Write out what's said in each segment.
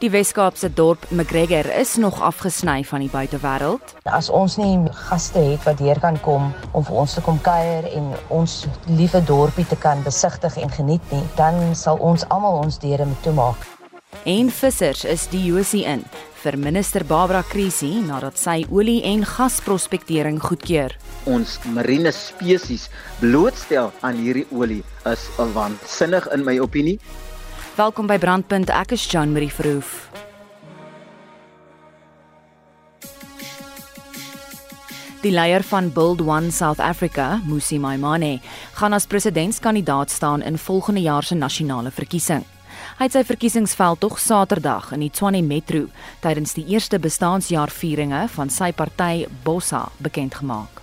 Die Wes-Kaapse dorp McGregor is nog afgesny van die buitewêreld. As ons nie gaste het wat hier kan kom om vir ons te kom kuier en ons liewe dorpie te kan besigtig en geniet nie, dan sal ons almal ons deure moet toemaak. En vissers is die Josie in vir minister Barbara Krisi nadat sy olie en gasprospektering goedkeur. Ons marine spesies blootstel aan hierdie olie is waansinnig in my opinie Welkom by Brandpunt. Ek is Jean Marie Verhoef. Die leier van Build One South Africa, Musi Maimane, gaan as presidentskandidaat staan in volgende jaar se nasionale verkiesing. Hy het sy verkiesingsveld tog Saterdag in die Tshwane Metro tydens die eerste bestaanjaarvieringe van sy party Bossa bekend gemaak.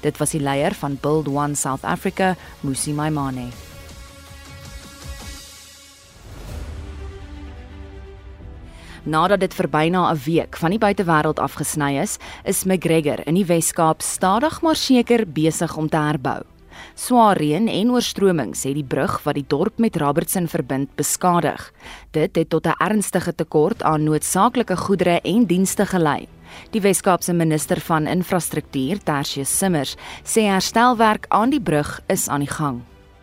Dit was die leier van Build One South Africa, Musi Maimane. nadat dit vir byna 'n week van die buitewêreld afgesny is, is McGregor in die Wes-Kaap stadig maar seker besig om te herbou. Swaar reën en oorstromings het die brug wat die dorp met Robertson verbind beskadig. Dit het tot 'n ernstige tekort aan noodsaaklike goedere en dienste gelei. Die Wes-Kaapse minister van Infrastruktuur, Tertius Simmers, sê herstelwerk aan die brug is aan die gang.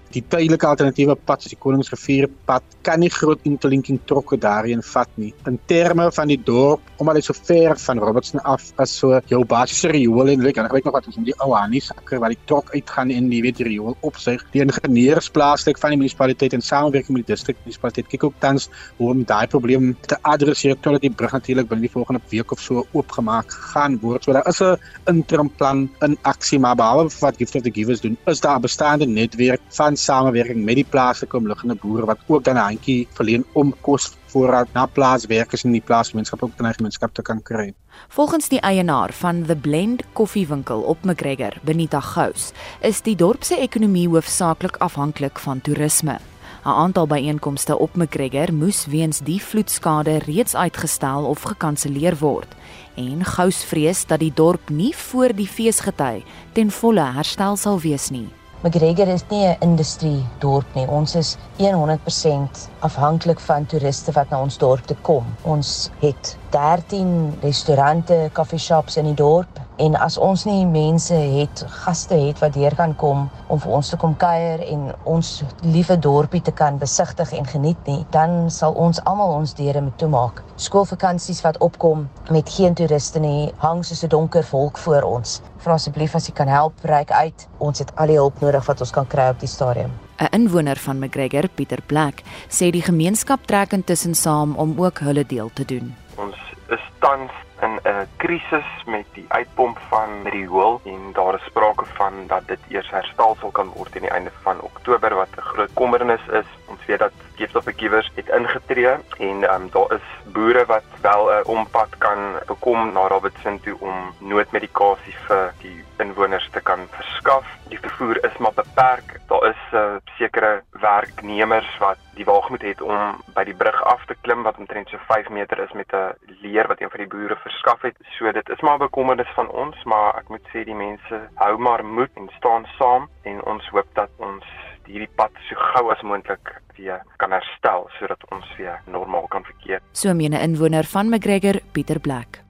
Die tydelike alternatiewe pad soos die Koningsrivier pad kan nie groot interlinking trokke daarin vat nie. In terme van die dorp, omdat dit so ver van Robertson af is, so jou basiese riool en lekker, ek weet nog wat ons om die ou Hanisakker waar die trok uitgaan en die weet die riool opsuig. Die ingenieurs plaaslik van die munisipaliteit en samewerking met die distrik munisipaliteit kyk ook tans hoe om daai probleem te adresseer totdat die brug natuurlik binne die volgende week of so oopgemaak gaan word. So daar is 'n interim plan in aksie maar behalwe wat Gift of the Givers doen, is daar 'n bestaande netwerk van samenwerking met die plaaslike omliggende boere wat ook dan 'n handjie verleen om kos voorraad na plaaswerkers in die plaasgemeenskap ook in die gemeenskap te kan kry. Volgens die eienaar van The Blend koffiewinkel op McGregor, Benita Gous, is die dorp se ekonomie hoofsaaklik afhanklik van toerisme. 'n Aantal byeenkomste op McGregor moes weens die vloedskade reeds uitgestel of gekanselleer word en Gous vrees dat die dorp nie voor die feesgety ten volle herstel sal wees nie. McGregor is nie 'n industrie dorp nie. Ons is 100% afhanklik van toeriste wat na ons dorp toe kom. Ons het 13 restaurante, coffee shops in die dorp En as ons nie mense het, gaste het wat deur kan kom om vir ons te kom kuier en ons liewe dorpie te kan besigtig en geniet nie, dan sal ons almal ons deure moet toemaak. Skoolvakansies wat opkom met geen toeriste nie, hang soos 'n donker wolk voor ons. Vra asseblief as jy kan help, reik uit. Ons het al die hulp nodig wat ons kan kry op die stadium. 'n inwoner van McGregor, Pieter Black, sê die gemeenskap trek intussen saam om ook hulle deel te doen. Ons is tans 'n uh, krisis met die uitpomp van riool en daar is sprake van dat dit eers herstel sal kan word teen die einde van Oktober wat 'n groot kommernis is. Ons weet dat skeepstofverkiewers het ingetree en um, daar is boere wat wel 'n uh, ompad kan bekom na Robertson toe om noodmedikasie vir die inwoners te kan verskaf. Die vervoer is maar beperk. Daar is uh, sekere werknemers wat die waagmoed het om by die brug af te klim wat omtrent so 5 meter is met 'n leer wat een van die boere verskaf het. So dit is maar 'n bekommernis van ons, maar ek moet sê die mense hou maar moed en staan saam en ons hoop dat ons hierdie pad so gou as moontlik weer kan herstel sodat ons weer normaal kan verkeer. So meen 'n inwoner van McGregor, Pieter Black.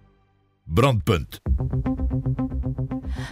Brandpunt.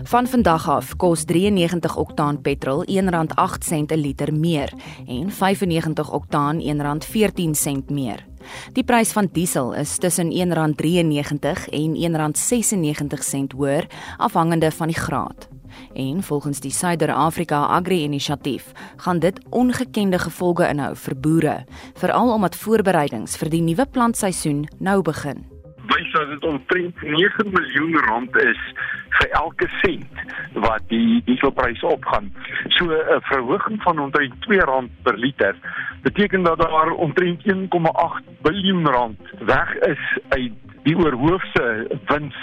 Van vandag af kos 93 oktaan petrol R1.08 'n liter meer en 95 oktaan R1.14 meer. Die prys van diesel is tussen R1.93 en R1.96 hoër afhangende van die graad. en volgens die Suider-Afrika Agri-inisiatief gaan dit ongekende gevolge inhou vir boere, veral omdat voorbereidings vir die nuwe plantseisoen nou begin wys dat dit omtrent 9 miljoen rand is vir elke sent wat die dieselprys opgaan. So 'n verhoging van omtrent R2 per liter beteken dat daar omtrent 1,8 miljard rand weg is uit die oorhoofse wins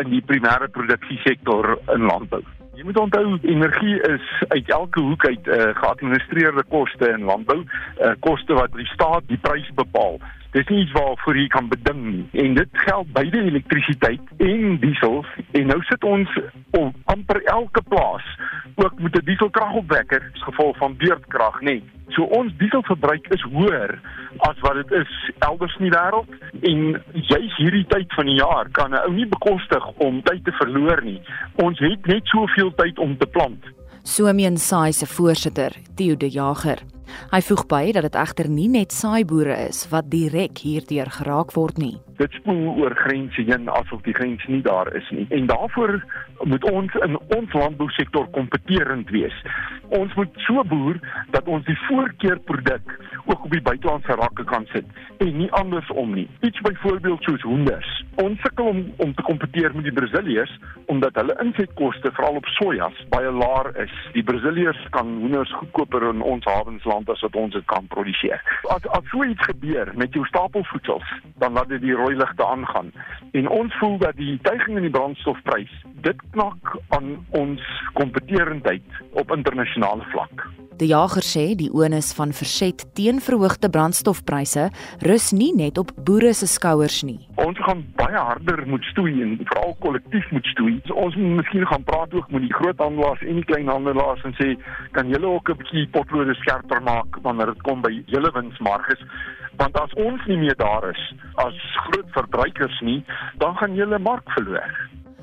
in die primêre produksiesektor in landbou. Jy moet onthou energie is uit elke hoek uit uh, geadministreerde koste in landbou, uh, eh, koste wat die staat die prys bepaal. Dis nie iets waarvoor jy kan beding nie. En dit geld beide elektrisiteit en diesel. En nou sit ons op amper elke plaas ook met 'n die dieselkragopwekker as gevolg van beurtkrag, nê. Nee. So ons dieselverbruik is hoër as wat dit is elders in die wêreld en juis hierdie tyd van die jaar kan 'n ou nie bekostig om tyd te verloor nie. Ons het net soveel tyd om te plant. Soemien Saai se voorsitter, Theo de Jager. Hy voeg by dat dit egter nie net saaiboere is wat direk hierdeur geraak word nie. dit spoel oor grense heen asof die grens nie daar is nie. En daarvoor moet ons in ons landbousektor kompeterend wees. Ons moet so boer dat ons die voorkeurproduk ook op die buitelandse rakke kan sit en nie andersom nie. Iets byvoorbeeld soos hoenders. Ons sukkel om om te kompeteer met die Brasiliërs omdat hulle insetkoste veral op sojas baie laag is. Die Brasiliërs kan hoenders goedkoper in ons hawensland as wat ons dit kan produseer. As as so iets gebeur met jou stapelvoedsels, dan laat dit die rooi ligte aangaan. En ons voel dat die stygings in die brandstofprys dit knak aan ons kompeteerendheid op internasionale vlak. Die jager sê die onus van verset teen verhoogde brandstofpryse rus nie net op boere se skouers nie. Ons gaan baie harder moet stoei en veral kollektief moet stoei. So ons moet miskien gaan praat ook met die groothandelaars en die kleinhandelaars en sê kan julle ook 'n bietjie potlode skerper maak wanneer dit kom by julle winsmarges want as ons nie meer daar is as groot verbruikers nie, dan gaan jy 'n mark verloor.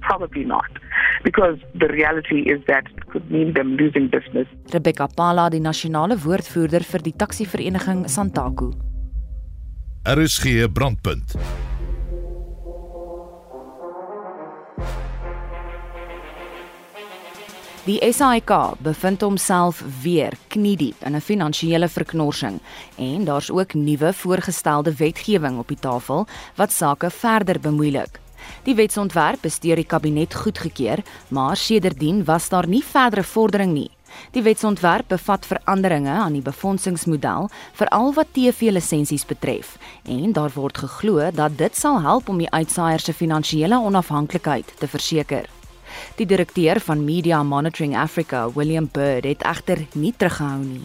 Probably not. Because the reality is that it could mean them losing business. Rebecca Pala, die nasionale woordvoerder vir die taxi-vereniging Santaku. RSG Brandpunt. Die SAIK bevind homself weer kniediep in 'n finansiële verknorsing en daar's ook nuwe voorgestelde wetgewing op die tafel wat sake verder bemoeilik. Die wetsontwerp is deur die kabinet goedgekeur, maar sedertdien was daar nie verdere vordering nie. Die wetsontwerp bevat veranderinge aan die befondsingsmodel, veral wat TV-lisensies betref, en daar word geglo dat dit sal help om die uitsaaiers se finansiële onafhanklikheid te verseker. Die direkteur van Media Monitoring Africa, William Bird, het egter nie teruggehou nie.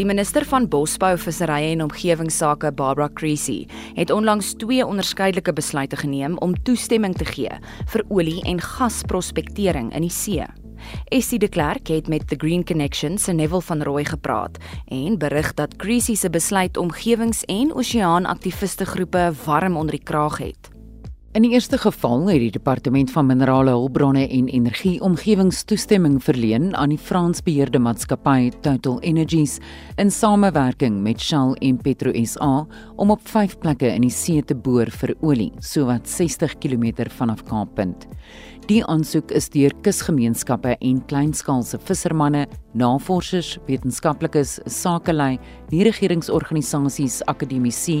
Die minister van Bosbou, Visserye en Omgewingsake, Barbara Creasy, het onlangs twee onderskeidelike besluite geneem om toestemming te gee vir olie en gasprospektering in die see. Estie de Klerk het met The Green Connection se Neville van Rooi gepraat en berig dat Creasy se besluit omgewings- en oseaanaktiviste groepe warm onder die kraag het. In die eerste geval het die Departement van Minerale Hulpbronne en Energie omgewingstoestemming verleen aan die Frans-beheerde maatskappy Total Energies in samewerking met Shell en PetroSA om op vyf plekke in die see te boor vir olie, sowat 60 km vanaf Kaappunt. Die aansoek is deur kusgemeenskappe en kleinskaalse vissermanne, navorsers, wetenskaplikes, sakelei, nie-regeringsorganisasies, akademici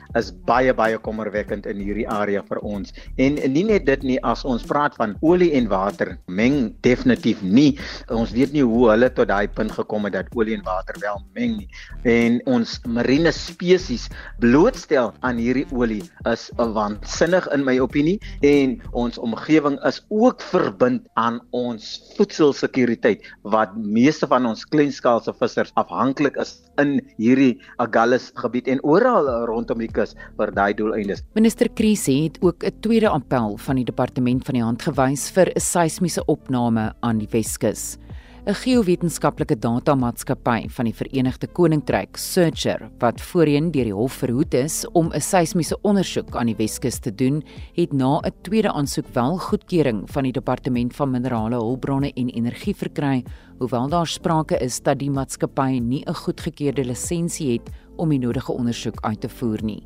is baie baie kommerwekkend in hierdie area vir ons. En nie net dit nie as ons praat van olie en water meng definitief nie. Ons weet nie hoe hulle tot daai punt gekom het dat olie en water wel meng nie. En ons marine spesies blootstel aan hierdie olie is waansinnig in my opinie en ons omgewing is ook verbind aan ons voedselsekuriteit wat meeste van ons kleinskaalse vissers afhanklik is in hierdie Agulhas gebied en oral rondom die kus vir daai doeleindes. Minister Krisi het ook 'n tweede appel van die departement van die hand gewys vir 'n seismiese opname aan die Weskus. 'n Geowetenskaplike datamaatskappy van die Verenigde Koninkryk, Searcher, wat voorheen deur die hof verhoed is om 'n seismiese ondersoek aan die Weskus te doen, het na 'n tweede aansoek wel goedkeuring van die Departement van Minerale Hulpbronne en Energie verkry, hoewel daar sprake is dat die maatskappy nie 'n goedgekeurde lisensie het om die nodige ondersoek uit te voer nie.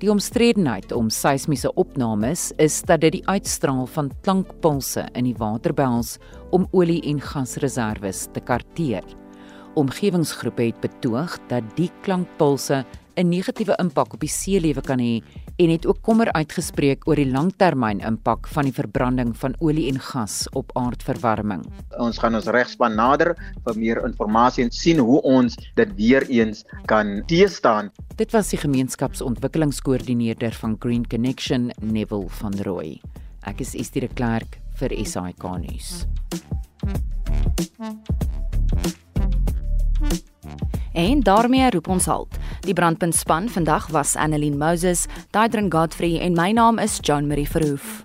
Die omstredenheid om seismiese opnames is dat dit die uitstraal van klankpulse in die water behels om olie- en gasreserve te karteer. Omgewingsgroepe het betoog dat die klankpulse 'n negatiewe impak op die seelewe kan hê en het ook kommer uitgespreek oor die langtermyninimpak van die verbranding van olie en gas op aardverwarming. Ons gaan ons regspan nader vir meer inligting en sien hoe ons dit weer eens kan teestaan. Dit was die gemeenskapsontwikkelingskoördineerder van Green Connection, Neville van Rooi. Ek is Estie de Klerk vir SAK nuus. Thank you. En daarmee roep ons halt. Die brandpuntspan vandag was Annelien Moses, Daitrin Godfrey en my naam is Jean Marie Verhoef.